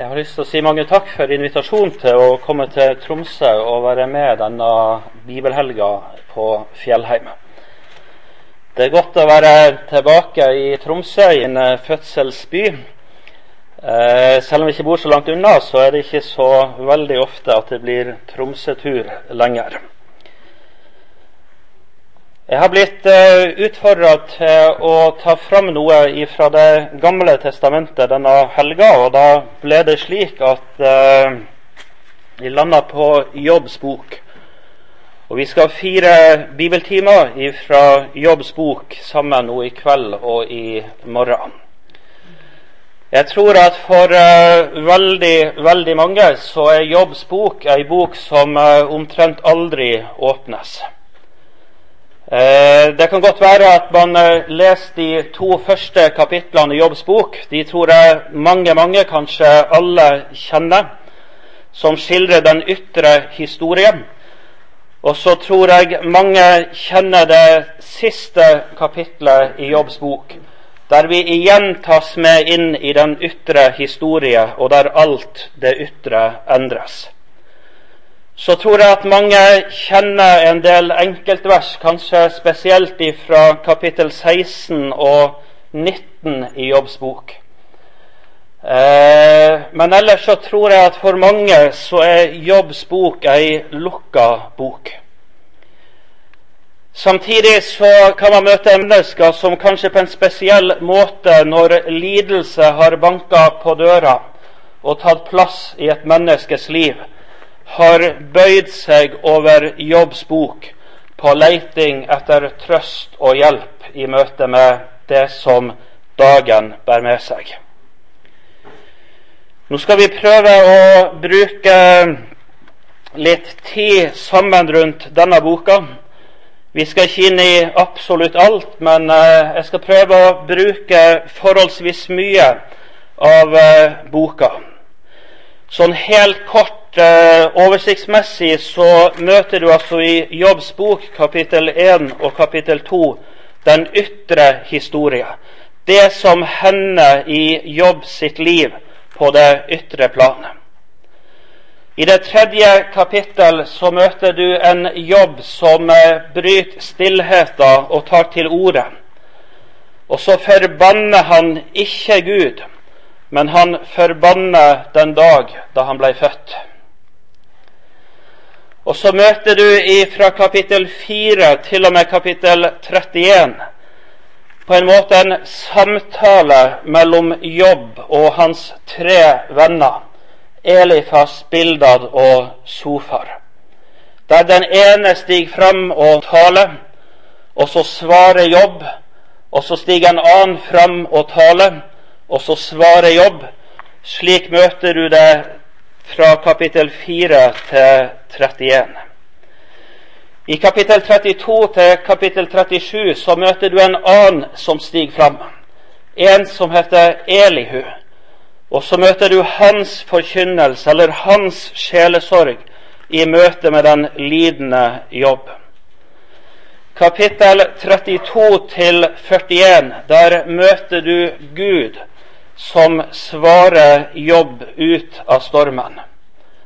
Jeg har lyst til å si mange takk for invitasjonen til å komme til Tromsø og være med denne bibelhelga på Fjellheim. Det er godt å være tilbake i Tromsø, i en eh, fødselsby. Eh, selv om vi ikke bor så langt unna, så er det ikke så veldig ofte at det blir Tromsø-tur lenger. Jeg har blitt eh, utfordra til å ta fram noe fra Det gamle testamentet denne helga. Og da ble det slik at uh, vi landa på Jobbs bok. Og vi skal fire bibeltimer fra Jobbs bok sammen nå i kveld og i morgen. Jeg tror at for uh, veldig, veldig mange så er Jobbs bok ei bok som omtrent aldri åpnes. Eh, det kan godt være at man eh, leser de to første kapitlene i Jobbs bok. De tror jeg mange, mange, kanskje alle kjenner, som skildrer den ytre historien. Og så tror jeg mange kjenner det siste kapitlet i Jobbs bok, der vi igjen tas med inn i den ytre historie, og der alt det ytre endres så tror jeg at mange kjenner en del enkeltvers, kanskje spesielt fra kapittel 16 og 19 i Jobbs bok. Eh, men ellers så tror jeg at for mange så er Jobbs bok ei lukka bok. Samtidig så kan man møte mennesker som kanskje på en spesiell måte, når lidelse har banka på døra og tatt plass i et menneskes liv, har bøyd seg over Jobbs bok på leiting etter trøst og hjelp i møte med det som dagen bærer med seg. Nå skal vi prøve å bruke litt tid sammen rundt denne boka. Vi skal ikke inn i absolutt alt, men eh, jeg skal prøve å bruke forholdsvis mye av eh, boka. Sånn helt kort eh, oversiktsmessig så møter du altså i Jobbs bok kapittel 1 og kapittel 2 den ytre historie. Det som hender i Jobb sitt liv på det ytre planet. I det tredje kapittel så møter du en jobb som eh, bryter stillheten og tar til orde. Og så forbanner han ikke Gud, men han forbanna den dag da han ble født. Og så møter du fra kapittel 4 til og med kapittel 31 på en måte en samtale mellom Jobb og hans tre venner, Elifas, Bildad og Sofar. Der den ene stiger fram og taler, og så svarer Jobb. Og så stiger en annen fram og taler, og så svarer Jobb. Slik møter du det fra kapittel 4 til 31. I kapittel 32 til kapittel 37 så møter du en annen som stiger fram. En som heter Elihu. Og så møter du hans forkynnelse, eller hans sjelesorg, i møte med den lidende jobb. Kapittel 32 til 41, der møter du Gud som svarer jobb ut av stormen.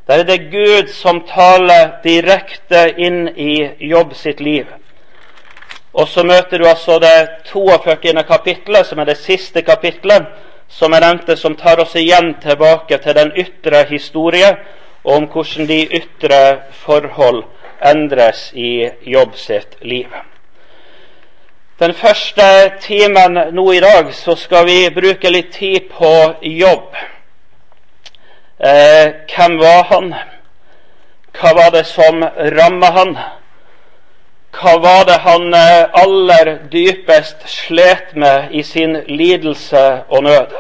Der er det Gud som taler direkte inn i jobb sitt liv. Og så møter du altså det 42. kapittelet, som er det siste kapittelet, som jeg nevnte, som tar oss igjen tilbake til den ytre historie, og om hvordan de ytre forhold endres i jobb sitt liv. Den første timen nå i dag så skal vi bruke litt tid på jobb. Eh, hvem var han? Hva var det som ramma han? Hva var det han eh, aller dypest slet med i sin lidelse og nød?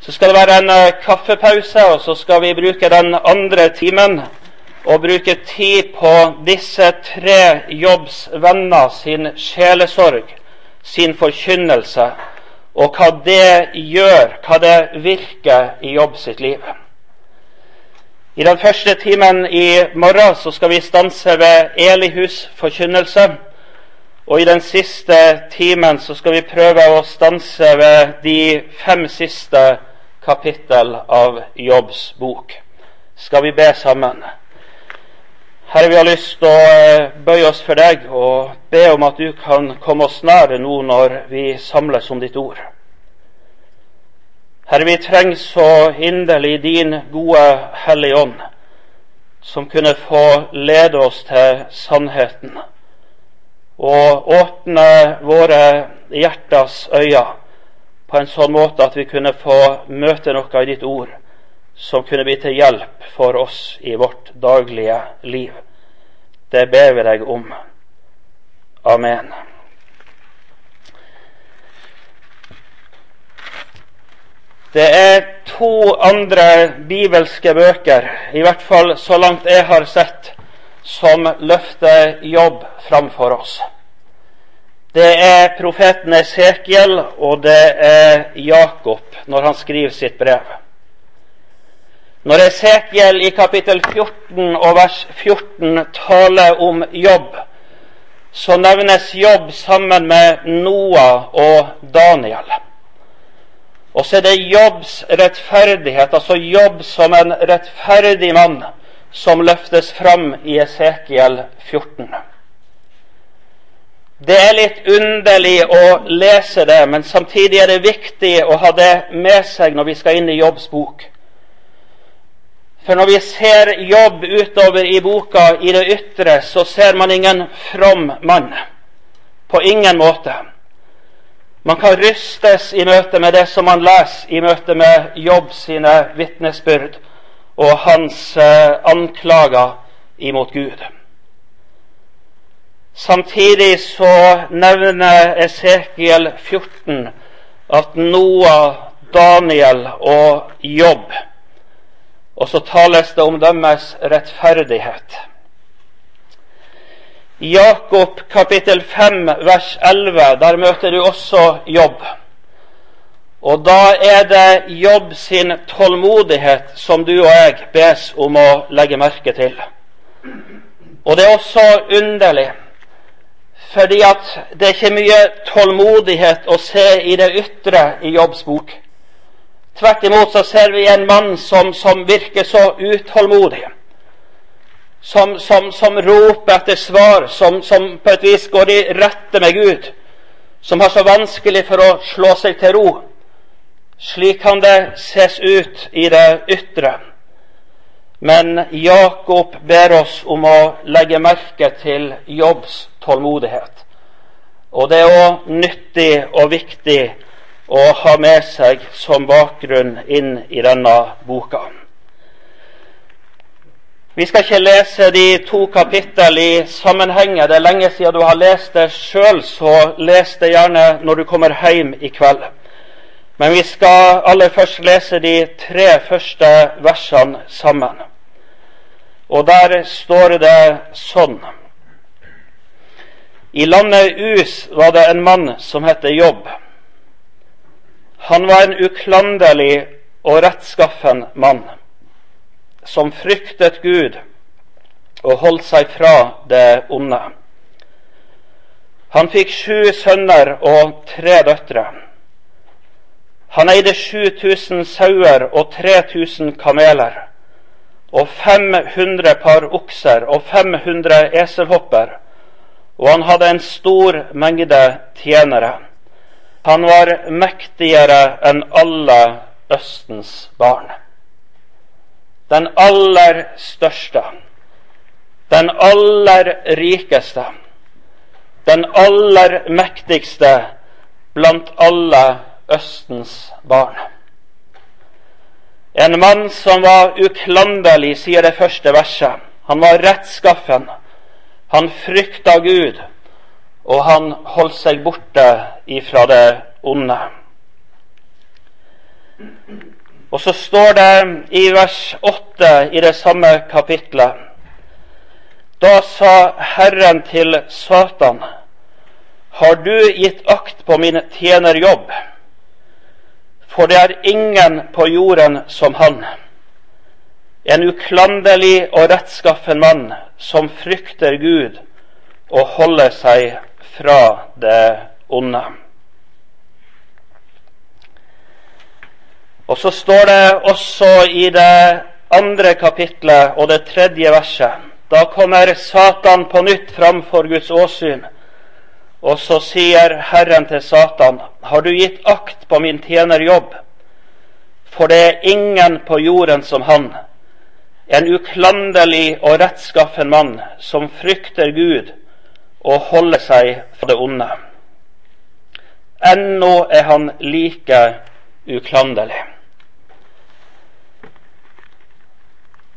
Så skal det være en eh, kaffepause, og så skal vi bruke den andre timen og bruke tid på disse tre jobbsvenner sin sjelesorg, sin forkynnelse og hva det gjør, hva det virker i jobb sitt liv. I den første timen i morgen så skal vi stanse ved Elihus forkynnelse. Og i den siste timen så skal vi prøve å stanse ved de fem siste kapittel av Jobbs bok. Skal vi be sammen? Herre, vi har lyst til å eh, bøye oss for deg og be om at du kan komme oss nære nå når vi samles om ditt ord. Herre, vi trenger så inderlig din gode Hellige Ånd, som kunne få lede oss til sannheten og åpne våre hjertas øyne på en sånn måte at vi kunne få møte noe i ditt ord som kunne bli til hjelp for oss i vårt daglige liv. Det ber vi deg om. Amen. Det er to andre bibelske bøker, i hvert fall så langt jeg har sett, som løfter jobb framfor oss. Det er profeten Esekiel, og det er Jakob når han skriver sitt brev. Når Esekiel i kapittel 14 og vers 14 taler om jobb, så nevnes jobb sammen med Noah og Daniel. Og så er det jobbs rettferdighet, altså jobb som en rettferdig mann, som løftes fram i Esekiel 14. Det er litt underlig å lese det, men samtidig er det viktig å ha det med seg når vi skal inn i Jobbs bok. For når vi ser Jobb utover i boka i det ytre, så ser man ingen from mann. På ingen måte. Man kan rystes i møte med det som man leser i møte med Jobb sine vitnesbyrd og hans eh, anklager imot Gud. Samtidig så nevner Esekiel 14 at Noah, Daniel og Jobb Og så tales det om deres rettferdighet. Jakob kapittel 5 vers 11 der møter du også Jobb. Og da er det Jobb sin tålmodighet som du og jeg bes om å legge merke til. Og det er også underlig fordi at det er ikke mye tålmodighet å se i det ytre i Jobbs bok. Tvert imot så ser vi en mann som, som virker så utålmodig. Som, som, som, roper etter svar, som, som på et vis går i rette med Gud. Som har så vanskelig for å slå seg til ro. Slik kan det ses ut i det ytre. Men Jakob ber oss om å legge merke til Jobbs tålmodighet. Og det er òg nyttig og viktig å ha med seg som bakgrunn inn i denne boka. Vi skal ikke lese de to kapittel i sammenheng. Det er lenge siden du har lest det sjøl, så les det gjerne når du kommer hjem i kveld. Men vi skal aller først lese de tre første versene sammen. Og der står det sånn I landet Us var det en mann som het Jobb. Han var en uklanderlig og rettskaffen mann, som fryktet Gud og holdt seg fra det onde. Han fikk sju sønner og tre døtre. Han eide 7000 sauer og 3000 kameler og 500 par okser og 500 eselhopper, og han hadde en stor mengde tjenere. Han var mektigere enn alle Østens barn. Den aller største, den aller rikeste, den aller mektigste blant alle Østens barn. En mann som var uklanderlig, sier det første verset. Han var rettskaffen. Han frykta Gud, og han holdt seg borte ifra det onde. Og så står det i vers 8 i det samme kapitlet Da sa Herren til Satan, har du gitt akt på min tjenerjobb? For det er ingen på jorden som han. En uklanderlig og rettskaffen mann som frykter Gud og holder seg fra det onde. Og så står det også i det andre kapitlet og det tredje verset. Da kommer Satan på nytt fram for Guds åsyn. Og så sier Herren til Satan, har du gitt akt på min tjenerjobb? For det er ingen på jorden som han, en uklanderlig og rettskaffen mann som frykter Gud og holder seg for det onde. Ennå er han like uklanderlig.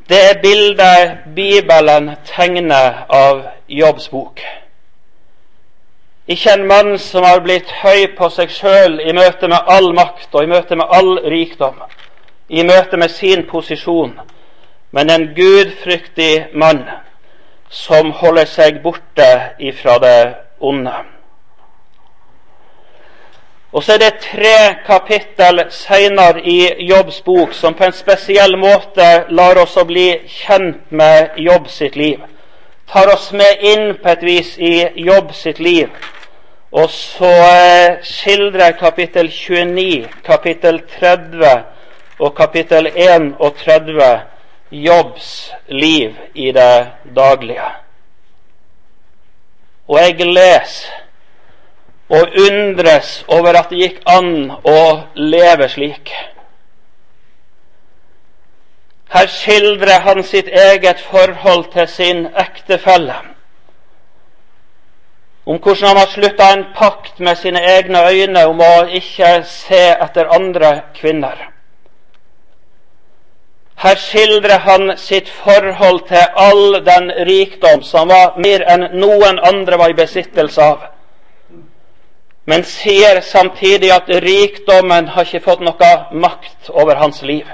Det er bildet Bibelen tegner av Jobbs bok. Ikke en mann som har blitt høy på seg sjøl i møte med all makt og i møte med all rikdom, i møte med sin posisjon, men en gudfryktig mann som holder seg borte ifra det onde. Og så er det tre kapittel seinere i Jobbs bok som på en spesiell måte lar oss å bli kjent med Jobb sitt liv. Tar oss med inn på et vis i Jobb sitt liv. Og så eh, skildrer kapittel 29, kapittel 30 og kapittel 31 Jobbs liv i det daglige. Og jeg leser og undres over at det gikk an å leve slik. Her skildrer han sitt eget forhold til sin ektefelle. Om hvordan han har slutta en pakt med sine egne øyne om å ikke se etter andre kvinner. Her skildrer han sitt forhold til all den rikdom som var mer enn noen andre var i besittelse av. Men sier samtidig at rikdommen har ikke fått noe makt over hans liv.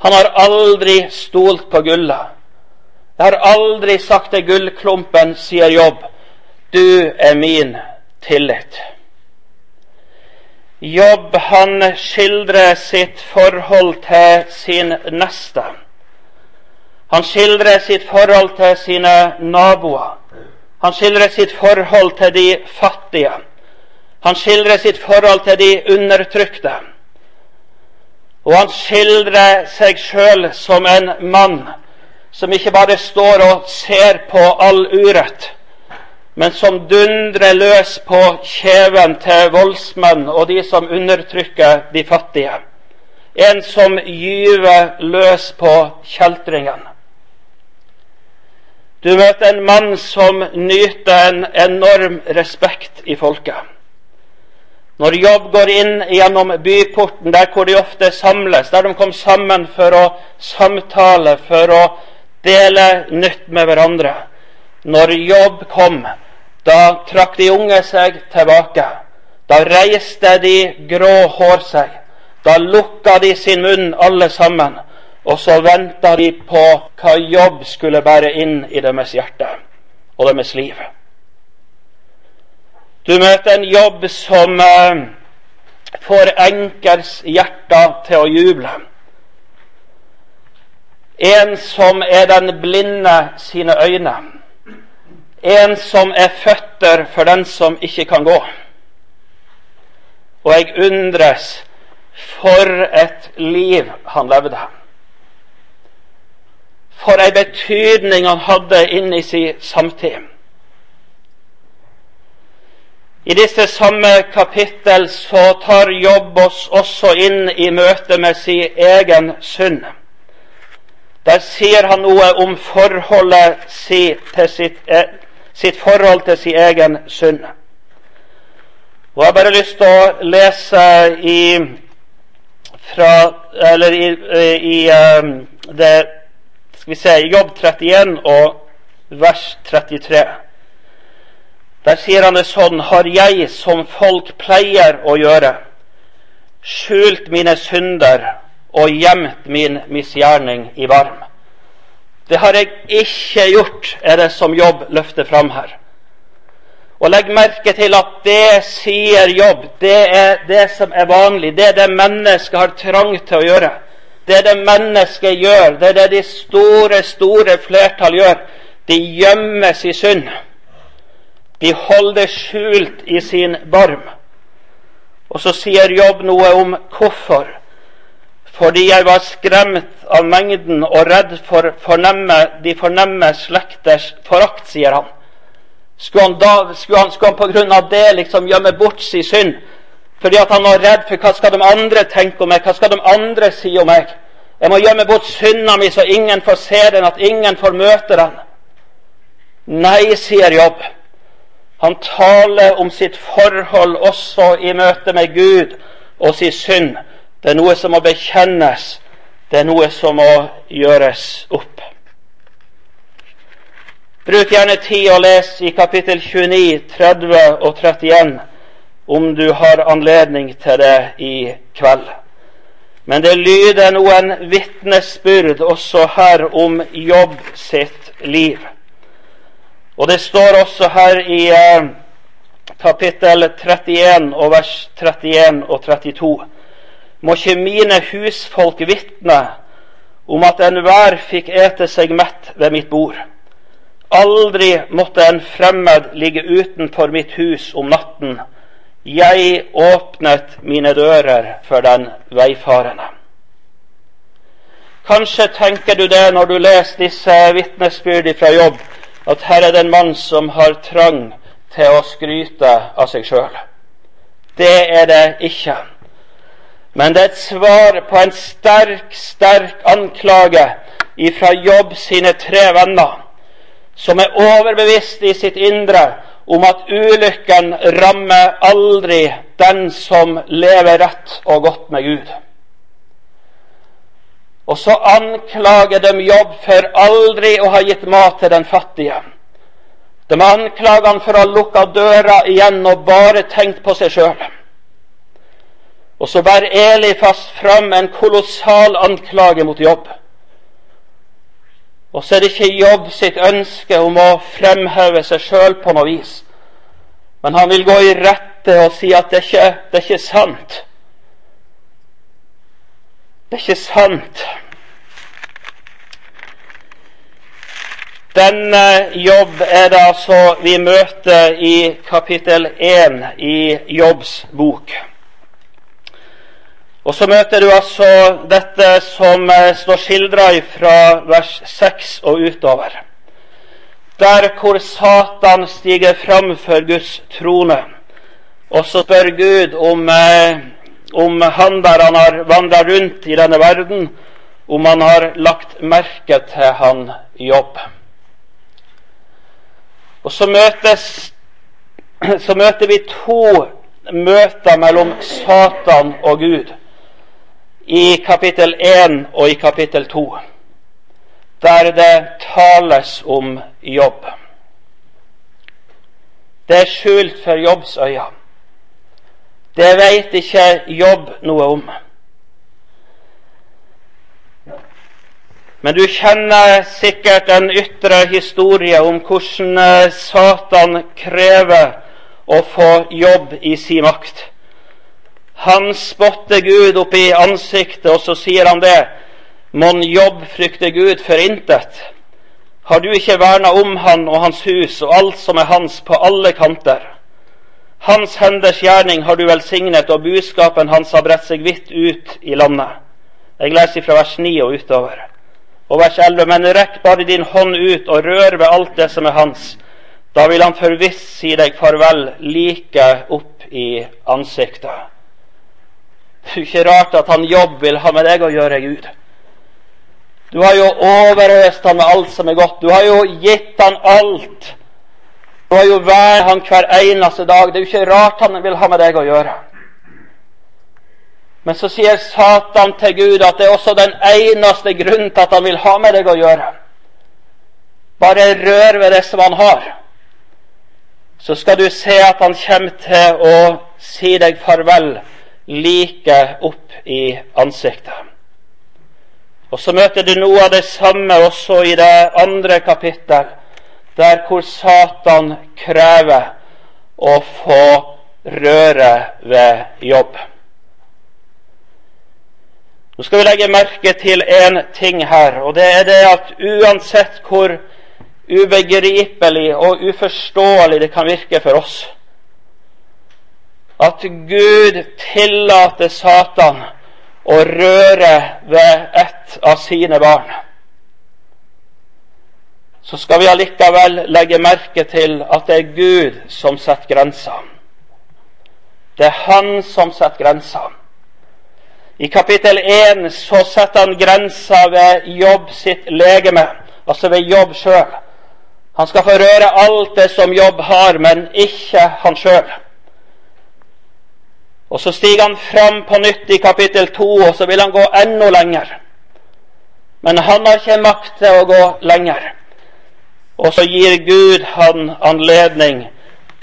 Han har aldri stolt på gullet. Jeg har aldri sagt til gullklumpen, sier Jobb, du er min tillit. Jobb han skildrer sitt forhold til sin neste. Han skildrer sitt forhold til sine naboer. Han skildrer sitt forhold til de fattige. Han skildrer sitt forhold til de undertrykte. Og han skildrer seg sjøl som en mann som ikke bare står og ser på all urett, men som dundrer løs på kjeven til voldsmenn og de som undertrykker de fattige. En som gyver løs på kjeltringen. Du møter en mann som nyter en enorm respekt i folket. Når Jobb går inn gjennom byporten, der hvor de ofte samles, der de kom sammen for å samtale, for å dele nytt med hverandre Når Jobb kom, da trakk de unge seg tilbake. Da reiste de grå hår seg. Da lukka de sin munn alle sammen. Og så venta de på hva jobb skulle bære inn i deres hjerte og deres liv. Du møter en jobb som eh, får enkers hjerter til å juble. En som er den blinde sine øyne en som er føtter for den som ikke kan gå. Og jeg undres for et liv han levde. For ei betydning han hadde inn i sin samtid. I disse samme kapittel så tar Jobb oss også inn i møte med sin egen synd. Der sier han noe om forholdet si til sitt, e- sitt forhold til sin egen synd. Og Jeg har bare lyst til å lese i, fra, i, i um, det skal vi se, Jobb 31 og vers 33. Der sier han det sånn Har jeg, som folk pleier å gjøre, skjult mine synder og gjemt min misgjerning i varm? Det har jeg ikke gjort, er det som Jobb løfter fram her. Og legg merke til at det sier Jobb, det er det som er vanlig. Det er det mennesket har trang til å gjøre. Det er det mennesket gjør. Det er det de store, store flertall gjør. De gjemmes i synd. De holder skjult i sin barm. Og så sier Jobb noe om hvorfor. Fordi jeg var skremt av mengden og redd for fornemme, de fornemme slekters forakt, sier han. Skulle han, da, skulle han, skulle han på grunn av det liksom gjemme bort sin synd? Fordi at han var redd for hva skal de andre tenke om meg, hva skal de andre si om meg? Jeg må gjemme bort synda mi så ingen får se den, at ingen får møte den. Nei, sier Jobb. Han taler om sitt forhold også i møte med Gud og sin synd. Det er noe som må bekjennes. Det er noe som må gjøres opp. Bruk gjerne tid og les i kapittel 29, 30 og 31 om du har anledning til det i kveld. Men det lyder noen vitnesbyrd også her om Jobb sitt liv. Og det står også her i eh, kapittel 31 og vers 31 og 32. Må ikke mine husfolk vitne om at enhver fikk ete seg mett ved mitt bord. Aldri måtte en fremmed ligge utenfor mitt hus om natten. Jeg åpnet mine dører for den veifarende. Kanskje tenker du det når du leser disse vitnesbyrd fra jobb, at her er det en mann som har trang til å skryte av seg sjøl. Det er det ikke. Men det er et svar på en sterk, sterk anklage ifra Jobb sine tre venner, som er overbevist i sitt indre om at ulykken rammer aldri den som lever rett og godt med Gud. Og så anklager de Jobb for aldri å ha gitt mat til den fattige. De anklager han for å ha lukka døra igjen og bare tenkt på seg sjøl. Og så bærer Elifas fram en kolossal anklage mot Jobb. Og så er det ikke Jobb sitt ønske om å fremheve seg sjøl på noe vis. Men han vil gå i rette og si at det ikke det er ikke sant. Det er ikke sant. Denne jobb er det altså vi møter i kapittel 1 i Jobbs bok. Og så møter du altså dette som eh, står skildra fra vers 6 og utover. Der hvor Satan stiger fram for Guds trone, og så spør Gud om eh, om han der han har vandra rundt i denne verden, om han har lagt merke til han jobb. Og så, møtes, så møter vi to møter mellom Satan og Gud i kapittel 1 og i kapittel 2, der det tales om jobb. Det er skjult for Jobbs øyne. Det veit ikke Jobb noe om. Men du kjenner sikkert en ytre historie om hvordan Satan krever å få jobb i sin makt. Han spotter Gud opp i ansiktet, og så sier han det. Mon jobb frykter Gud for intet. Har du ikke verna om han og hans hus og alt som er hans på alle kanter? Hans henders gjerning har du velsignet, og budskapen hans har bredt seg vidt ut i landet. Jeg leser fra vers 9 og utover. Og vers 11. Men rekk bare din hånd ut og rør ved alt det som er hans. Da vil han forvisst si deg farvel like opp i ansiktet. Det er ikke rart at han jobb vil ha med deg å gjøre, Gud. Du har jo overøst han med alt som er godt. Du har jo gitt han alt du har jo vært han hver eneste dag. Det er jo ikke rart han vil ha med deg å gjøre. Men så sier Satan til Gud at det er også den eneste grunnen til at han vil ha med deg å gjøre. Bare rør ved det som han har, så skal du se at han kommer til å si deg farvel like opp i ansiktet. Og så møter du noe av det samme også i det andre kapittel der hvor Satan krever å få røre ved jobb. Nå skal vi legge merke til én ting her, og det er det at uansett hvor ubegripelig og uforståelig det kan virke for oss, at Gud tillater Satan å røre ved ett av sine barn, så skal vi allikevel legge merke til at det er Gud som setter grenser. Det er Han som setter grenser. I kapittel 1 så setter han grensa ved Jobb sitt legeme, altså ved Jobb sjøl. Han skal få røre alt det som Jobb har, men ikke han sjøl. Og så stiger han fram på nytt i kapittel 2, og så vil han gå enda lenger. Men han har ikke makt til å gå lenger. Og så gir Gud han anledning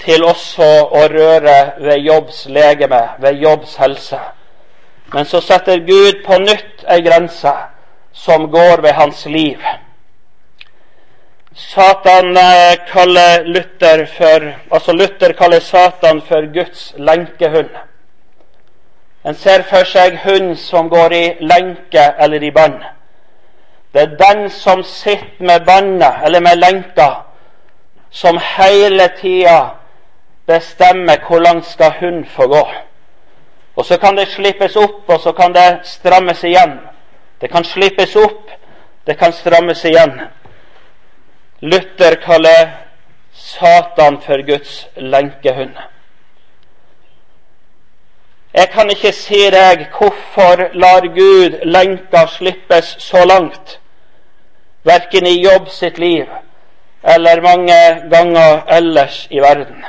til også å røre ved Jobbs legeme, ved Jobbs helse. Men så setter Gud på nytt ei grense som går ved hans liv. Satan eh, kaller Luther for Altså Luther kaller Satan for Guds lenkehund. En ser for seg hund som går i lenke eller i bånd. Det er den som sitter med båndet eller med lenka, som hele tida bestemmer hvor langt skal hun få gå. Og så kan det slippes opp, og så kan det strammes igjen. Det kan slippes opp, det kan strammes igjen. Luther kaller Satan for Guds lenkehund. Jeg kan ikke si deg hvorfor lar Gud lenka slippes så langt, verken i jobb sitt liv eller mange ganger ellers i verden.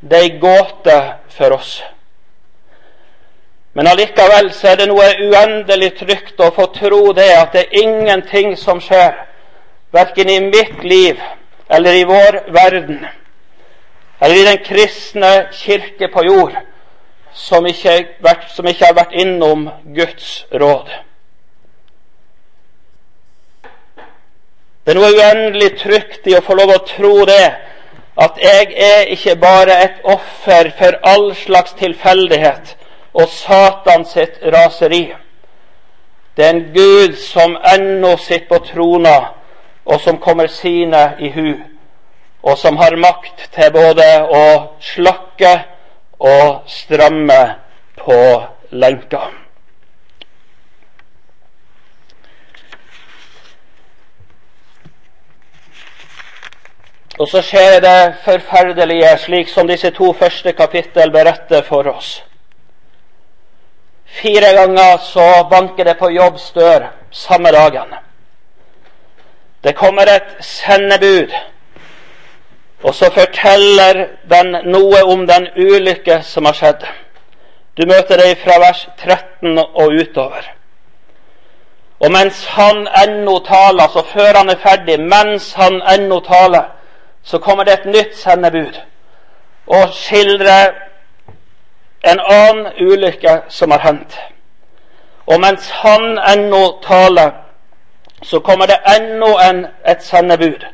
Det er ei gåte for oss. Men allikevel så er det noe uendelig trygt å få tro det at det er ingenting som skjer, verken i mitt liv eller i vår verden, eller i den kristne kirke på jord, som ikke, som ikke har vært innom Guds råd. Det er noe uendelig trygt i å få lov å tro det, at jeg er ikke bare et offer for all slags tilfeldighet, og Satan sitt raseri. Det er en Gud som ennå sitter på trona, og som kommer sine i hu, og som har makt til både å slakke og stramme på lenka. Og så skjer det forferdelige, slik som disse to første kapittel beretter for oss. Fire ganger så banker det på Jobbs dør samme dagen. Det kommer et sendebud, og så forteller den noe om den ulykke som har skjedd. Du møter det fra vers 13 og utover. Og mens han ennå taler, så før han er ferdig, mens han ennå taler, så kommer det et nytt sendebud og skildrer en annen ulykke som har hendt. Og mens han ennå taler, så kommer det ennå et sendebud.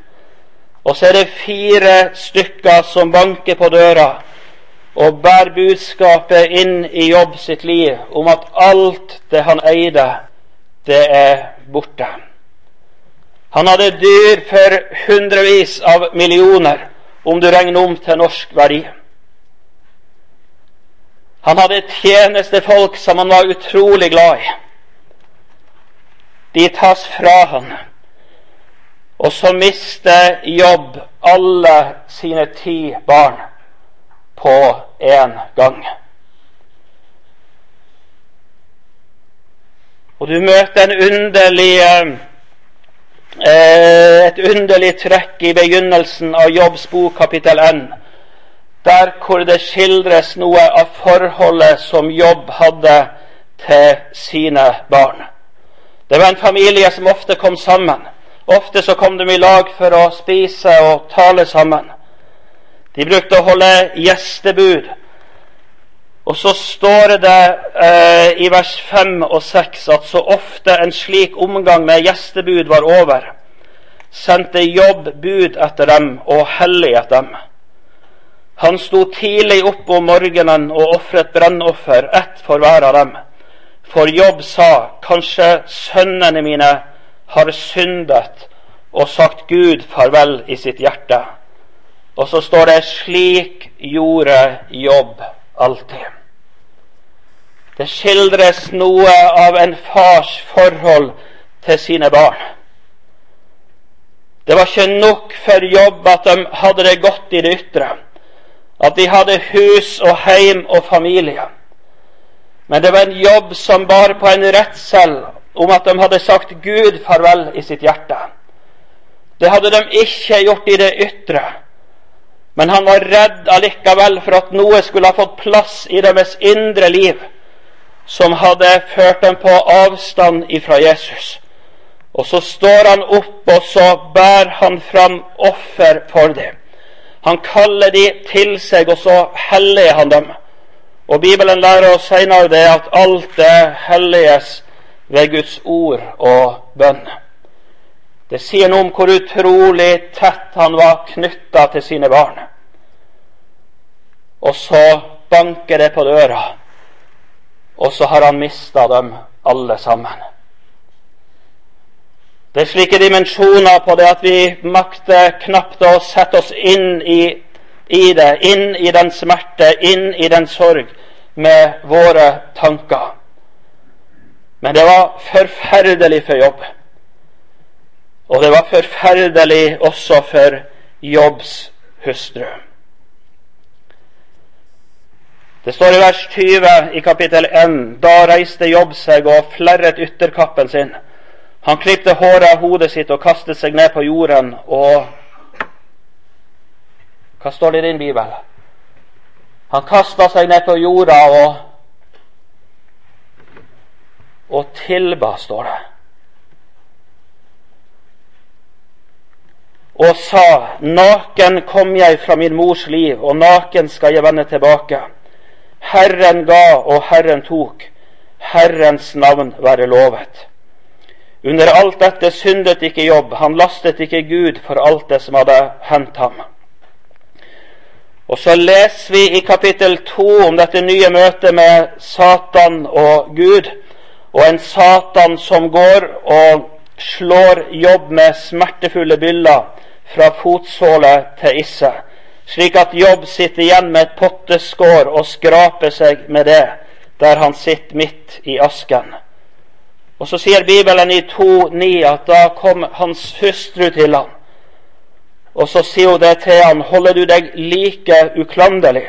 Og så er det fire stykker som banker på døra og bærer budskapet inn i jobb sitt liv om at alt det han eide, det er borte. Han hadde dyr for hundrevis av millioner, om du regner om til norsk verdi. Han hadde tjenestefolk som han var utrolig glad i. De tas fra han. Og så mister Jobb alle sine ti barn på én gang. Og du møter underlig, eh, et underlig trekk i begynnelsen av Jobbs bok kapittel 1 der hvor det skildres noe av forholdet som Jobb hadde til sine barn. Det var en familie som ofte kom sammen. Ofte så kom de i lag for å spise og tale sammen. De brukte å holde gjestebud. Og så står det eh, i vers 5 og 6 at så ofte en slik omgang med gjestebud var over, sendte Jobb bud etter dem og helliget dem. Han sto tidlig opp om morgenen og ofret brennoffer, ett for hver av dem. For Jobb sa, kanskje sønnene mine har syndet og sagt Gud farvel i sitt hjerte. Og så står det slik gjorde Jobb alltid. Det skildres noe av en fars forhold til sine barn. Det var ikke nok for jobb at de hadde det godt i det ytre, at de hadde hus og heim og familie. Men det var en jobb som bar på en redsel om at de hadde sagt Gud farvel i sitt hjerte. Det hadde de ikke gjort i det ytre. Men han var redd allikevel for at noe skulle ha fått plass i deres indre liv som hadde ført dem på avstand ifra Jesus. Og så står han opp, og så bærer han fram offer for dem. Han kaller de til seg, og så helliger han dem. Og Bibelen lærer oss senere det at alt det helliges ved Guds ord og bønn. Det sier noe om hvor utrolig tett han var knytta til sine barn. Og så banker det på døra, og så har han mista dem alle sammen. Det er slike dimensjoner på det at vi makter knapt å sette oss inn i, i det, inn i den smerte, inn i den sorg, med våre tanker. Men det var forferdelig for jobb. Og det var forferdelig også for Jobbs hustru. Det står i vers 20 i kapittel 1.: Da reiste Jobb seg og flerret ytterkappen sin. Han klipte håret av hodet sitt og kastet seg ned på jorden og Hva står det i din bibel? Han kasta seg ned på jorda og og tilba, står det. Og sa, naken kom jeg fra min mors liv, og naken skal jeg vende tilbake. Herren ga, og Herren tok. Herrens navn være lovet. Under alt dette syndet ikke Jobb, han lastet ikke Gud for alt det som hadde hendt ham. Og så leser vi i kapittel to om dette nye møtet med Satan og Gud, og en Satan som går og slår Jobb med smertefulle byller fra fotsåle til isse, slik at Jobb sitter igjen med et potteskår og skraper seg med det der han sitter midt i asken. Og så sier Bibelen i 2,9 at da kom hans hustru til ham. Og så sier hun det til ham, holder du deg like uklanderlig?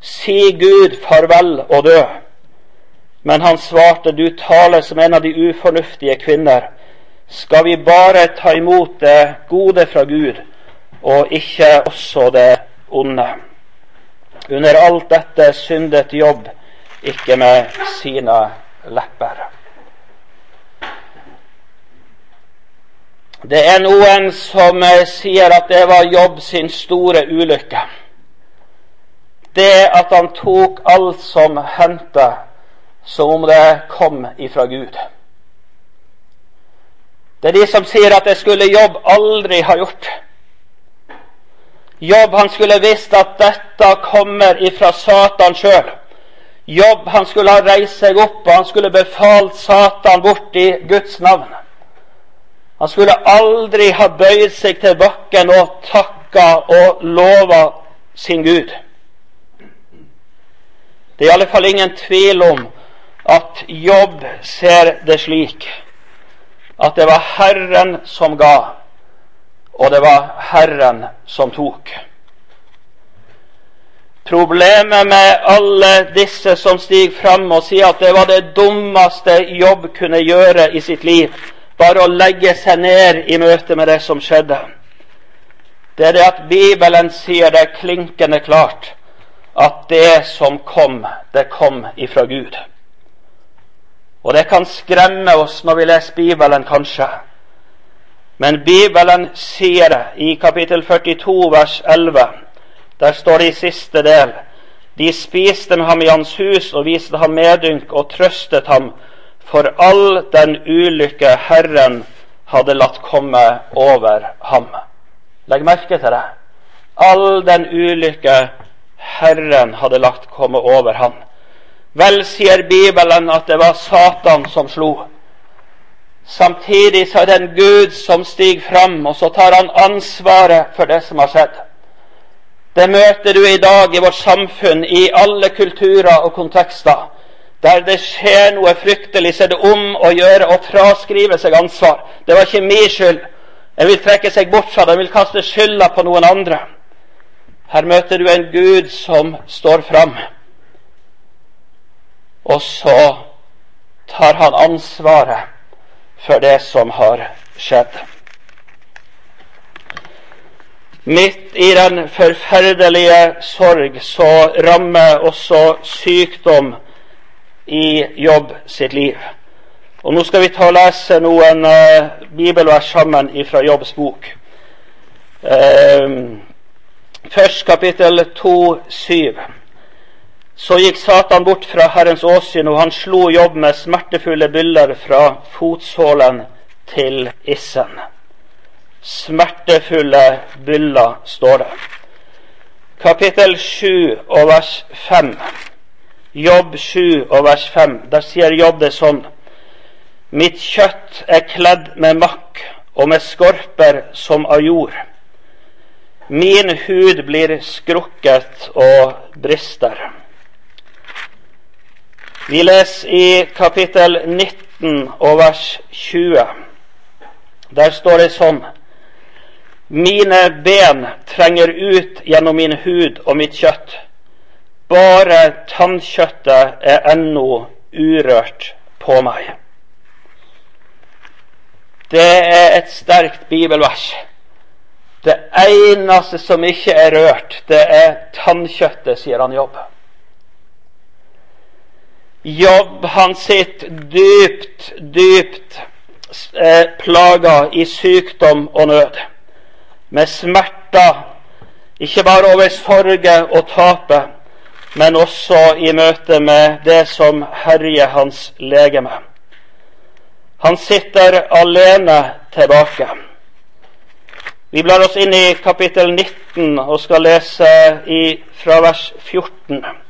Si Gud farvel og dø. Men han svarte, du taler som en av de ufornuftige kvinner. Skal vi bare ta imot det gode fra Gud, og ikke også det onde? Under alt dette syndet Jobb ikke med sine lepper. Det er noen som eh, sier at det var Jobb sin store ulykke. Det at han tok alt som hendte, som om det kom ifra Gud. Det er de som sier at det skulle Jobb aldri ha gjort. Jobb han skulle visst at dette kommer ifra Satan sjøl. Jobb han skulle ha reist seg opp og han skulle befalt Satan bort i Guds navn. Han skulle aldri ha bøyd seg til bakken og takka og lova sin Gud. Det er i alle fall ingen tvil om at Jobb ser det slik at det var Herren som ga, og det var Herren som tok. Problemet med alle disse som stiger fram og sier at det var det dummeste Jobb kunne gjøre i sitt liv, bare å legge seg ned i møte med det som skjedde. Det er det at Bibelen sier det klinkende klart at det som kom, det kom ifra Gud. Og det kan skremme oss når vi leser Bibelen, kanskje. Men Bibelen sier det i kapittel 42, vers 11. Der står det i siste del De spiste med ham i hans hus og viste ham medynk og trøstet ham for all den ulykke Herren hadde latt komme over ham. Legg merke til det. All den ulykke Herren hadde latt komme over ham. Vel sier Bibelen at det var Satan som slo. Samtidig så er det en Gud som stiger fram, og så tar han ansvaret for det som har skjedd. Det møter du i dag i vårt samfunn, i alle kulturer og kontekster Der det skjer noe fryktelig, så er det om å gjøre å fraskrive seg ansvar. Det var ikke min skyld. En vil trekke seg bort fra det, en vil kaste skylda på noen andre. Her møter du en Gud som står fram. Og så tar han ansvaret for det som har skjedd. Midt i den forferdelige sorg så rammer også sykdom i Jobb sitt liv. Og Nå skal vi ta og lese noen uh, bibelvers sammen fra Jobbs bok. Uh, først kapittel 2, 7. Så gikk Satan bort fra Herrens åsyn, og han slo Jobb med smertefulle byller fra fotsålen til issen. Smertefulle byller, står det. Kapittel 7 og vers 5. Jobb 7 og vers 5. Der sier Jobb det sånn. Mitt kjøtt er kledd med makk og med skorper som av jord. Min hud blir skrukket og brister. Vi leser i kapittel 19 og vers 20. Der står det sånn Mine ben trenger ut gjennom min hud og mitt kjøtt. Bare tannkjøttet er ennå urørt på meg. Det er et sterkt bibelvers. Det eneste som ikke er rørt, det er tannkjøttet, sier han Jobb. Jobb han sitt dypt, dypt eh, plaga i sykdom og nød. Med smerter, ikke bare over sorge og tape, men også i møte med det som herjer hans legeme. Han sitter alene tilbake. Vi blar oss inn i kapittel 19 og skal lese i, fra vers 14.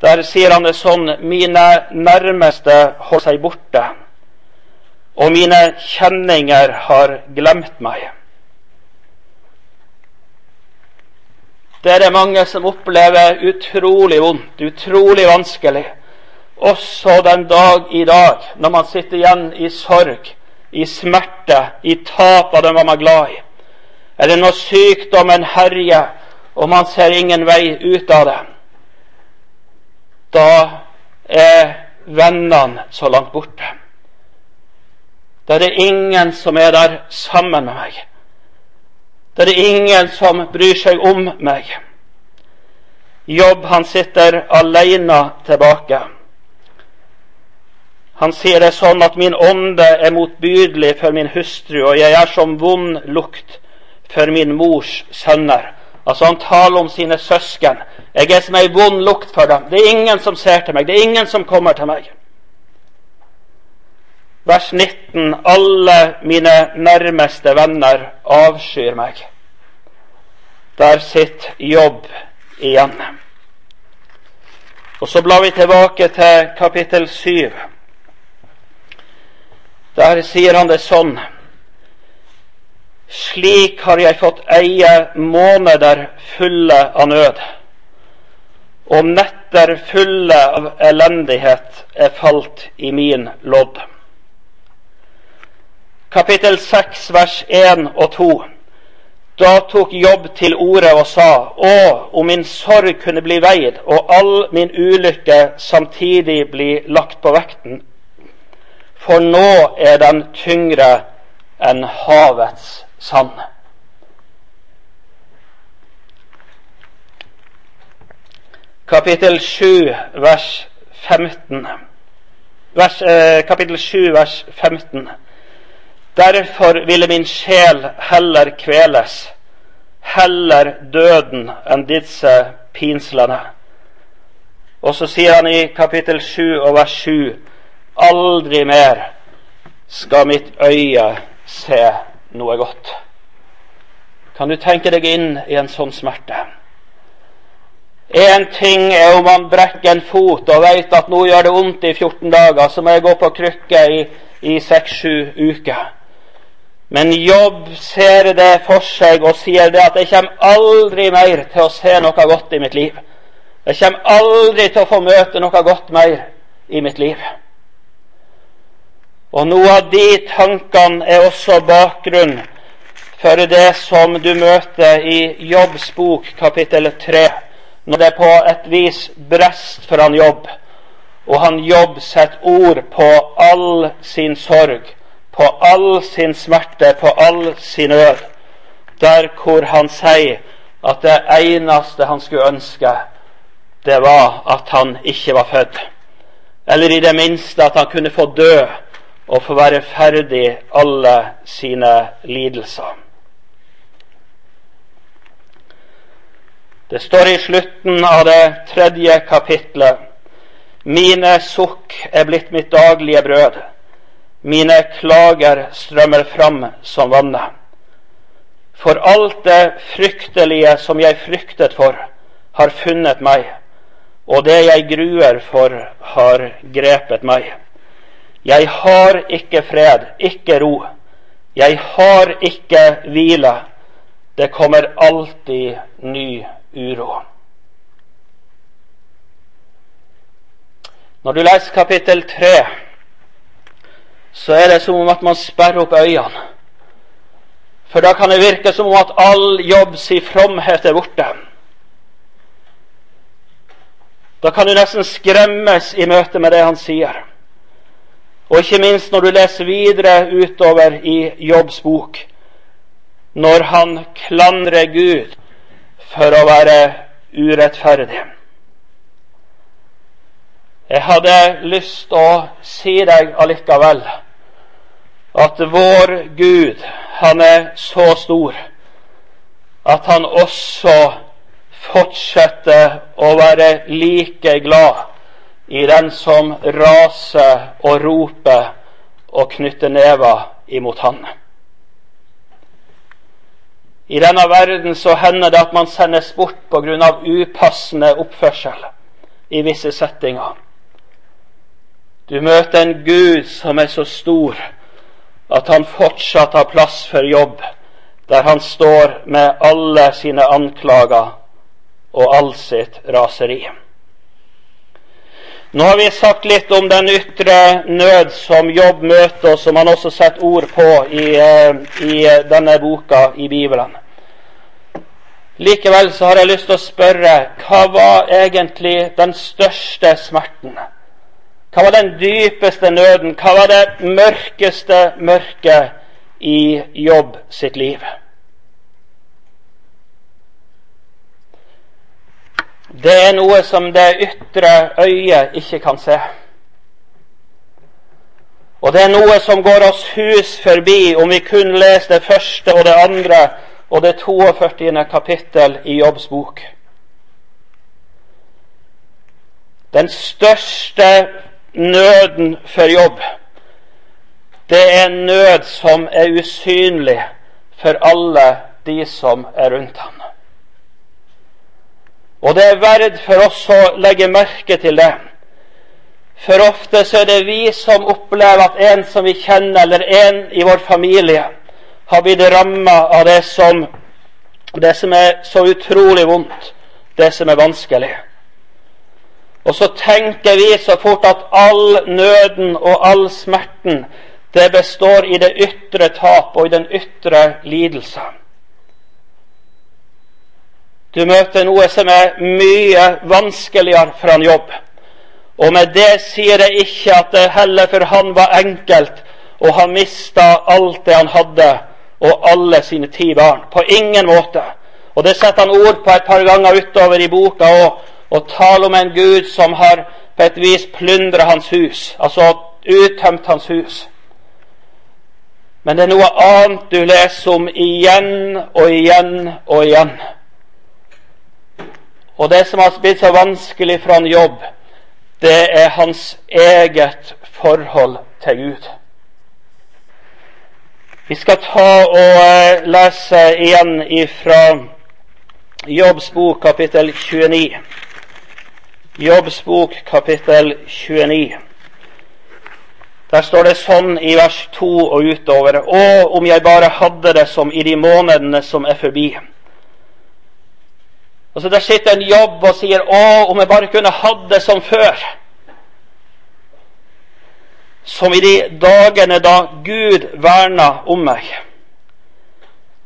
Der sier han det sånn Mine nærmeste holder seg borte, og mine kjenninger har glemt meg. Det er det mange som opplever utrolig vondt, utrolig vanskelig. Også den dag i dag, når man sitter igjen i sorg i smerte, i tap av den man er glad i. Eller når sykdommen herjer og man ser ingen vei ut av det. Da er vennene så langt borte. Da er det ingen som er der sammen med meg. Da er det ingen som bryr seg om meg. Jobb, han sitter alene tilbake. Han sier det sånn at min ånde er motbydelig for min hustru, og jeg er som vond lukt for min mors sønner. Altså Han taler om sine søsken. Jeg er som ei vond lukt for dem. Det er ingen som ser til meg. Det er ingen som kommer til meg. Vers 19. Alle mine nærmeste venner avskyr meg. Der sitter jobb igjen. Og Så blar vi tilbake til kapittel 7. Der sier han det sånn Slik har jeg fått eie måneder fulle av nød, og netter fulle av elendighet er falt i min lodd. Kapittel 6, vers 1 og 2. Da tok Jobb til orde og sa:" Å, om min sorg kunne bli veid, og all min ulykke samtidig bli lagt på vekten, for nå er den tyngre enn havets sand. Kapittel 7, vers 15. Vers, eh, kapittel 7, vers 15. Derfor ville min sjel heller kveles, heller døden enn disse pinslene. Og så sier han i kapittel 7 og vers 7 Aldri mer skal mitt øye se noe godt. Kan du tenke deg inn i en sånn smerte? Én ting er om man brekker en fot og vet at nå gjør det vondt i 14 dager, så må jeg gå på krykke i, 6-7 uker. Men jobb ser det for seg og sier det at jeg kommer aldri mer til å se noe godt i mitt liv. Jeg kommer aldri til å få møte noe godt mer i mitt liv. Og noe av de tankene er også bakgrunn for det som du møter i Jobbs bok kapittel 3, når det på et vis brest for han Jobb, og han Jobb setter ord på all sin sorg, på all sin smerte, på all sin nød, der hvor han sier at det eneste han skulle ønske, det var at han ikke var født. Eller i det minste at han kunne få dø og få være ferdig alle sine lidelser. Det står i slutten av det tredje kapitlet Mine sukk er blitt mitt daglige brød. Mine klager strømmer fram som vannet. For alt det fryktelige som jeg fryktet for, har funnet meg, og det jeg gruer for, har grepet meg. Jeg har ikke fred, ikke ro. Jeg har ikke hvile. Det kommer alltid ny uro. Når du leser kapittel tre, så er det som om at man sperrer opp øynene. For da kan det virke som om at all jobbs fromhet er borte. Da kan du nesten skremmes i møte med det han sier. Og ikke minst når du leser videre utover i Jobbs bok, når han klandrer Gud for å være urettferdig. Jeg hadde lyst å si deg allikevel at vår Gud, han er så stor at han også fortsetter å være like glad i den som raser og roper og knytter never imot Han. I denne verden så hender det at man sendes bort pga. upassende oppførsel i visse settinger. Du møter en Gud som er så stor at han fortsatt har plass for jobb, der han står med alle sine anklager og all sitt raseri. Nå har vi sagt litt om den ytre nød som Jobb møter, og som han også setter ord på i, eh, i denne boka i Bibelen. Likevel så har jeg lyst til å spørre hva var egentlig den største smerten? Hva var den dypeste nøden? Hva var det mørkeste mørket i Jobb sitt liv? Det er noe som det ytre øyet ikke kan se. Og det er noe som går oss hus forbi om vi kun leser det første og det andre og det 42. kapittel i Jobbs bok. Den største nøden for jobb, det er en nød som er usynlig for alle de som er rundt ham. Og det er verd for oss å legge merke til det. For ofte så er det vi som opplever at en som vi kjenner, eller en i vår familie, har blitt ramma av det som, det som er så utrolig vondt, det som er vanskelig. Og så tenker vi så fort at all nøden og all smerten, det består i det ytre tap og i den ytre lidelse. Du møter noe som er mye vanskeligere for en jobb. Og med det sier jeg ikke at det heller for han var enkelt, og han mista alt det han hadde, og alle sine ti barn. På ingen måte. Og det setter han ord på et par ganger utover i boka og, og taler om en Gud som har på et vis plyndra hans hus, altså uttømt hans hus. Men det er noe annet du leser om igjen og igjen og igjen. Og det som har blitt så vanskelig for han jobb, det er hans eget forhold til Gud. Vi skal ta og eh, lese igjen ifra Jobbs bok kapittel 29. Jobbs bok kapittel 29. Der står det sånn i vers 2 og utover. Å, om jeg bare hadde det som i de månedene som er forbi Og så Der sitter en jobb og sier 'Å, om jeg bare kunne hatt det som før'. Som i de dagene da Gud verna om meg.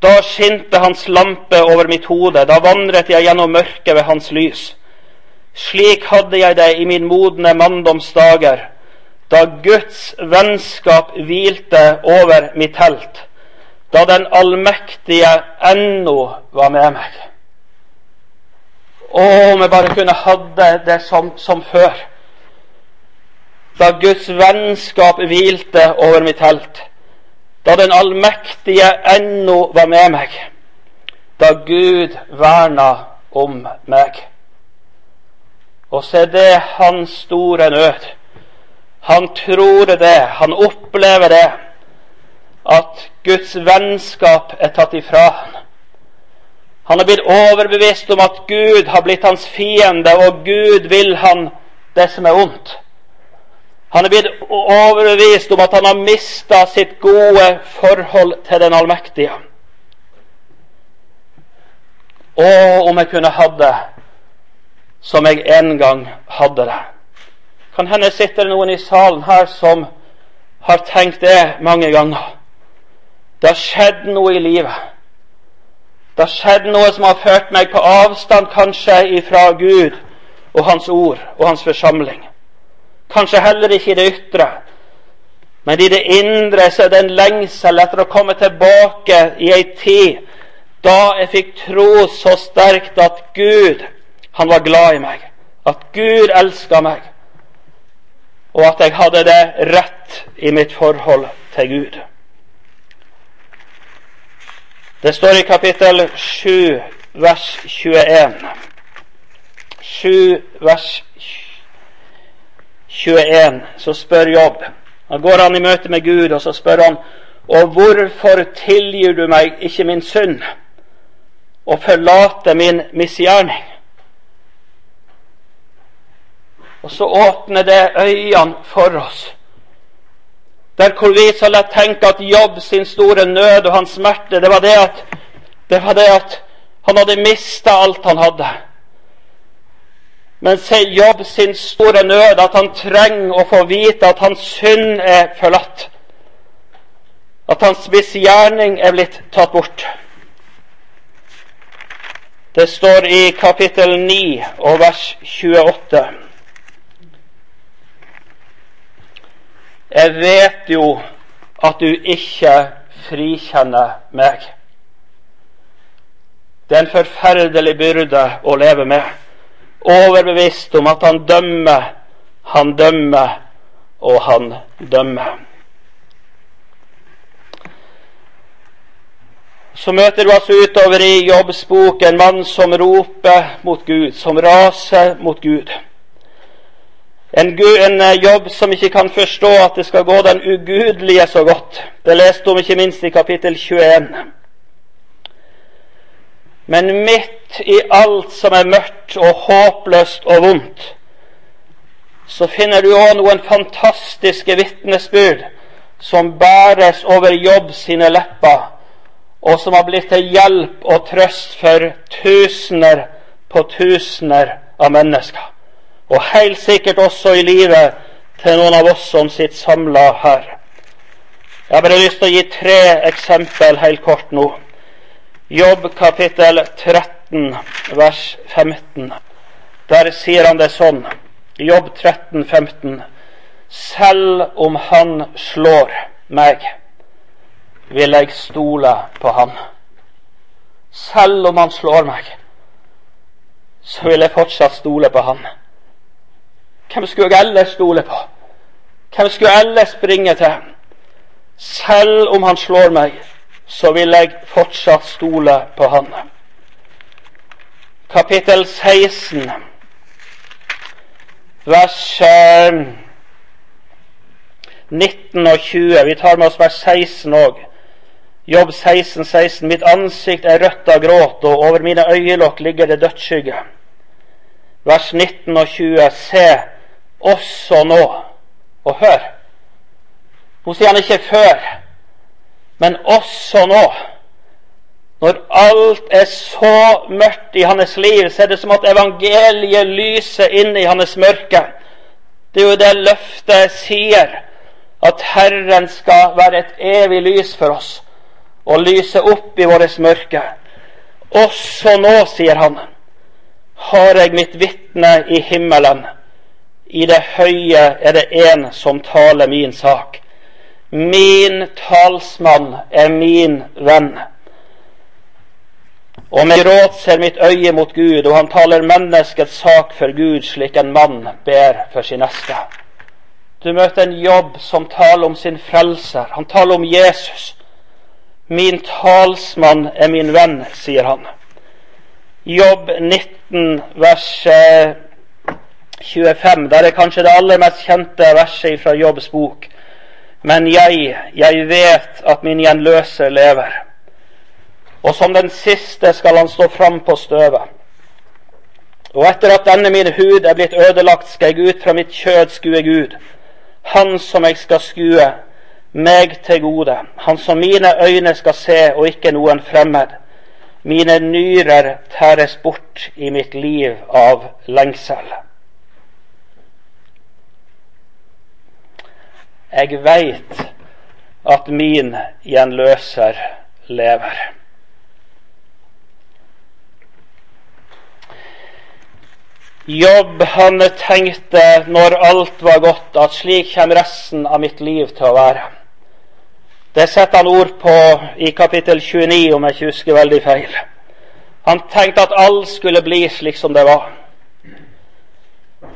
Da skinte Hans lampe over mitt hode, da vandret jeg gjennom mørket ved Hans lys. Slik hadde jeg det i min modne manndomsdager, da Guds vennskap hvilte over mitt telt, da den allmektige ennå var med meg. Å, om jeg bare kunne hadde det som, som før. Da Guds vennskap hvilte over mitt telt, da den allmektige ennå var med meg, da Gud verna om meg. Og se det hans store nød. Han tror det, han opplever det, at Guds vennskap er tatt ifra ham. Han har blitt overbevist om at Gud har blitt hans fiende, og Gud vil han det som er ondt. Han er blitt overbevist om at han har mista sitt gode forhold til den allmektige. Å, om jeg kunne hatt det som jeg en gang hadde det. Kan hende sitter det noen i salen her som har tenkt det mange ganger. Det har skjedd noe i livet. Det har skjedd noe som har ført meg på avstand, kanskje ifra Gud og Hans ord og Hans forsamling. Kanskje heller ikke i det ytre, men i det indre så er det en lengsel etter å komme tilbake i ei tid da jeg fikk tro så sterkt at Gud han var glad i meg, at Gud elska meg, og at jeg hadde det rett i mitt forhold til Gud. Det står i kapittel 7, vers 21. 7, vers 21, så spør Jobb. Han går han i møte med Gud, og så spør han og hvorfor tilgir du meg ikke min synd og forlater min misgjerning? Og så åpner det øynene for oss. Der hvor vi så lett tenker at Jobb sin store nød og hans smerte, det var det at, det var det at han hadde mista alt han hadde. Men se Jobb sin store nød, at han trenger å få vite at hans synd er forlatt. At hans misgjerning er blitt tatt bort. Det står i kapittel 9 og vers 28. Jeg vet jo at du ikke frikjenner meg. Det er en forferdelig byrde å leve med. Overbevist om at han dømmer, han dømmer, og han dømmer. Så møter du altså utover i Jobbs en mann som roper mot Gud, som raser mot Gud. En, en, eh, jobb som ikke kan forstå at det skal gå den ugudelige så godt. Det leste om ikke minst i kapittel 21. Men midt i alt som er mørkt og håpløst og vondt, så finner du òg noen fantastiske vitnesbyrd som bæres over jobb sine lepper, og som har blitt til hjelp og trøst for tusener på tusener av mennesker og helt sikkert også i livet til noen av oss som sitter samla her. Jeg har bare lyst til å gi tre eksempel helt kort nå. Jobb kapittel 13, vers 15. Der sier han det sånn. Jobb 13, 15. Selv om han slår meg, vil jeg stole på han. Selv om han slår meg, så vil jeg fortsatt stole på han. Hvem skulle jeg ellers stole på? Hvem skulle jeg ellers springe til? Selv om han slår meg, så vil jeg fortsatt stole på han. Kapittel 16, vers 19 og 20. Vi tar med oss vers 16 òg. Jobb 16, 16. Mitt ansikt er rødt av gråt, og over mine øyelokk ligger det dødsskygge. Vers 19 og 20. Se, også nå. Og hør Nå sier han ikke før, men også nå. Når alt er så mørkt i hans liv, så er det som at evangeliet lyser inn i hans mørke. Det er jo det løftet sier, at Herren skal være et evig lys for oss og lyse opp i vårt mørke. Også nå, sier han, har jeg mitt vitne i himmelen. I det høye er det en som taler min sak. Min talsmann er min venn. Og med gråt ser mitt øye mot Gud, og han taler menneskets sak for Gud, slik en mann ber for sin neste. Du møter en jobb som taler om sin frelser. Han taler om Jesus. Min talsmann er min venn, sier han. Jobb 19, vers 25. Der er kanskje det aller mest kjente verset fra Jobbs bok. Men jeg, jeg vet at min gjenløser lever. Og som den siste skal han stå fram på støvet. Og etter at denne min hud er blitt ødelagt, skal jeg ut fra mitt kjød skue Gud. Han som jeg skal skue, meg til gode. Han som mine øyne skal se, og ikke noen fremmed. Mine nyrer tæres bort i mitt liv av lengsel. Jeg veit at min gjenløser lever. Jobb han tenkte når alt var godt, at slik kommer resten av mitt liv til å være. Det setter han ord på i kapittel 29, om jeg ikke husker veldig feil. Han tenkte at alt skulle bli slik som det var.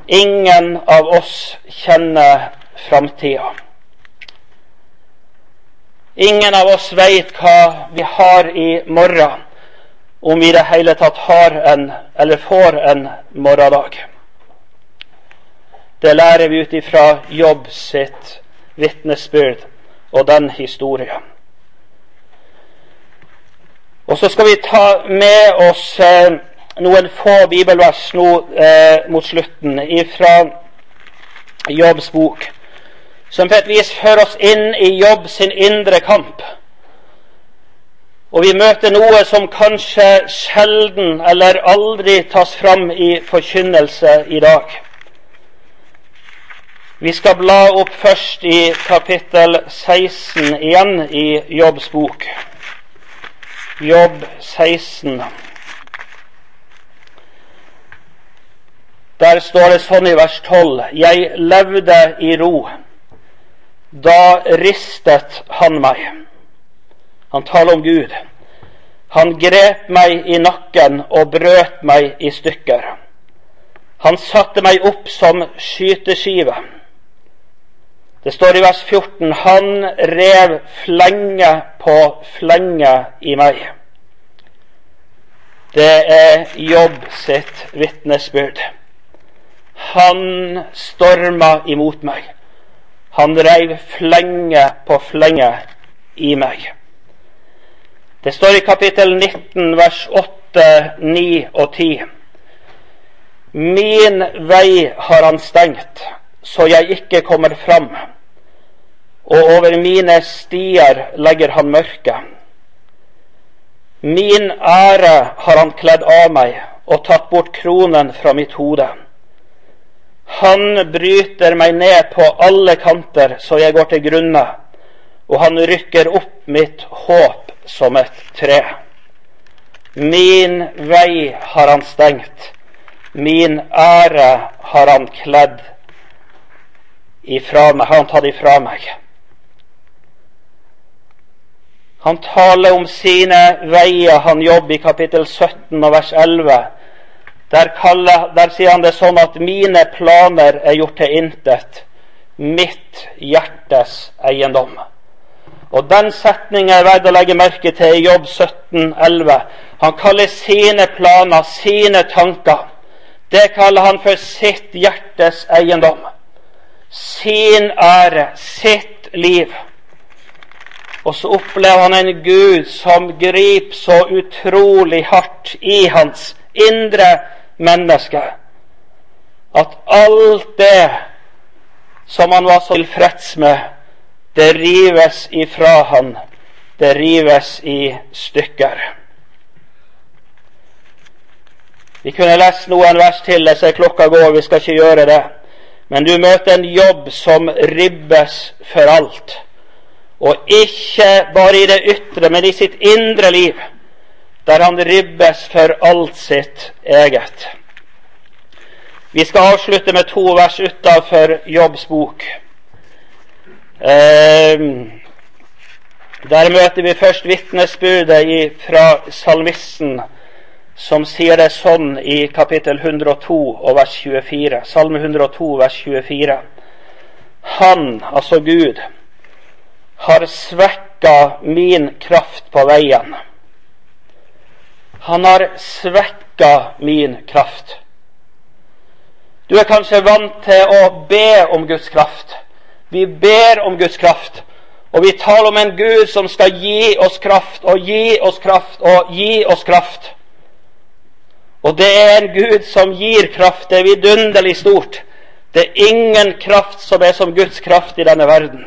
Ingen av oss kjenner framtida. Ingen av oss veit hva vi har i morgen, om vi i det hele tatt har en eller får en morgendag. Det lærer vi ut ifra Jobb sitt vitnesbyrd og den historien. Og så skal vi ta med oss eh, noen få bibelvers nå eh, mot slutten ifra Jobbs bok som på et vis fører oss inn i jobb sin indre kamp. Og vi møter noe som kanskje sjelden eller aldri tas fram i forkynnelse i dag. Vi skal bla opp først i kapittel 16 igjen i Jobbs bok. Jobb 16. Der står det sånn i vers 12.: Jeg levde i ro da ristet han meg. Han taler om Gud. Han grep meg i nakken og brøt meg i stykker. Han satte meg opp som skyteskive. Det står i vers 14 han rev flenge på flenge i meg. Det er Jobb sitt vitnesbyrd. Han storma imot meg. Han reiv flenge på flenge i meg. Det står i kapittel 19, vers 8, 9 og 10. Min vei har han stengt, så jeg ikke kommer fram. Og over mine stier legger han mørke. Min ære har han kledd av meg og tatt bort kronen fra mitt hode. Han bryter meg ned på alle kanter så jeg går til grunne, og han rykker opp mitt håp som et tre. Min vei har han stengt, min ære har han kledd ifra meg, har han tatt ifra meg. Han taler om sine veier, han jobber i kapittel 17 og vers 11 der, kaller, der, sier han det sånn at mine planer er gjort til intet. Mitt hjertes eiendom. Og den setningen er verdt å legge merke til i Jobb 17, 11. Han kaller sine planer, sine tanker, det kaller han for sitt hjertes eiendom. Sin ære, sitt liv. Og så opplever han en Gud som griper så utrolig hardt i hans indre menneske. At alt det som han var så tilfreds med, det rives ifra han. Det rives i stykker. Vi kunne lest noen vers til, jeg ser klokka går, vi skal ikke gjøre det. Men du møter en jobb som ribbes for alt. Og ikke bare i det ytre, men i sitt indre liv der han ribbes for alt sitt eget. Vi skal avslutte med to vers utafor Jobbs bok. Eh, der møter vi først vitnesbudet fra salmisten, som sier det sånn i kapittel 102 og vers 24. Salme 102, vers 24. Han, altså Gud, har svekka min kraft på veien. Han har svekka min kraft. Du er kanskje vant til å be om Guds kraft. Vi ber om Guds kraft. Og vi taler om en Gud som skal gi oss kraft og gi oss kraft og gi oss kraft. Og det er en Gud som gir kraft. Det er vidunderlig stort. Det er ingen kraft som er som Guds kraft i denne verden.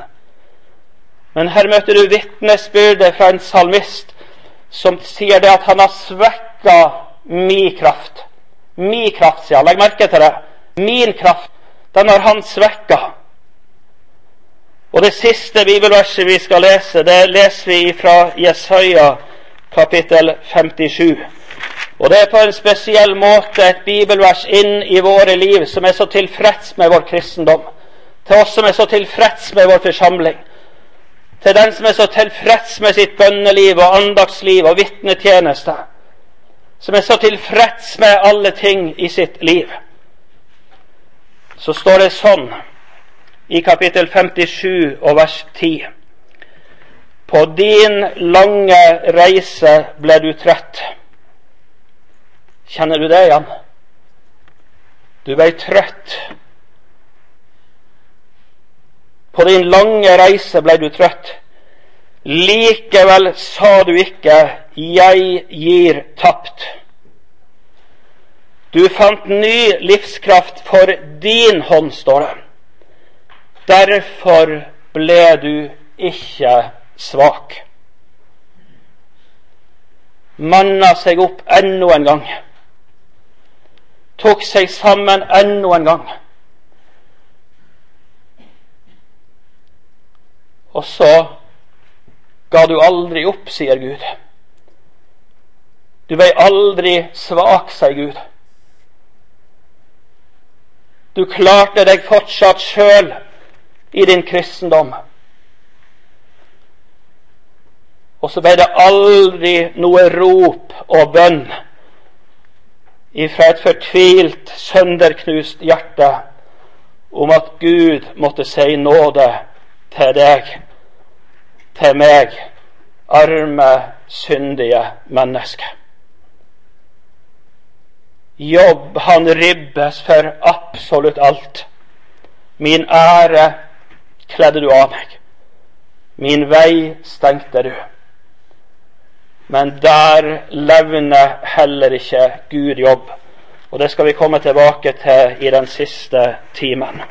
Men her møter du vitnesbyrdet fra en salmist som sier det at han har svekka min kraft. Min kraft, sier han. Legg merke til det. Min kraft, den har han svekka. Og det siste bibelverset vi skal lese, det leser vi fra Jesaja kapittel 57. Og det er på en spesiell måte et bibelvers inn i våre liv som er så tilfreds med vår kristendom. Til oss som er så tilfreds med vår forsamling. Til den som er så tilfreds med sitt bønneliv og andagsliv og vitnetjeneste. Som er så tilfreds med alle ting i sitt liv. Så står det sånn i kapittel 57 og vers 10. På din lange reise ble du trøtt. Kjenner du det igjen? Du ble trøtt. På din lange reise ble du trøtt. Likevel sa du ikke 'jeg gir tapt'. Du fant ny livskraft for din hånd, står det. Derfor ble du ikke svak. Manna seg opp enda en gang. Tok seg sammen enda en gang. Og så ga du aldri opp, sier Gud. Du ble aldri svak, sier Gud. Du klarte deg fortsatt sjøl i din kristendom. Og så ble det aldri noe rop og bønn ifra et fortvilt, sønderknust hjerte om at Gud måtte si nåde til deg, til meg, arme, syndige menneske. Jobb, han ribbes for absolutt alt. Min ære kledde du av meg. Min vei stengte du. Men der levner heller ikke Gud jobb. Og det skal vi komme tilbake til i den siste timen.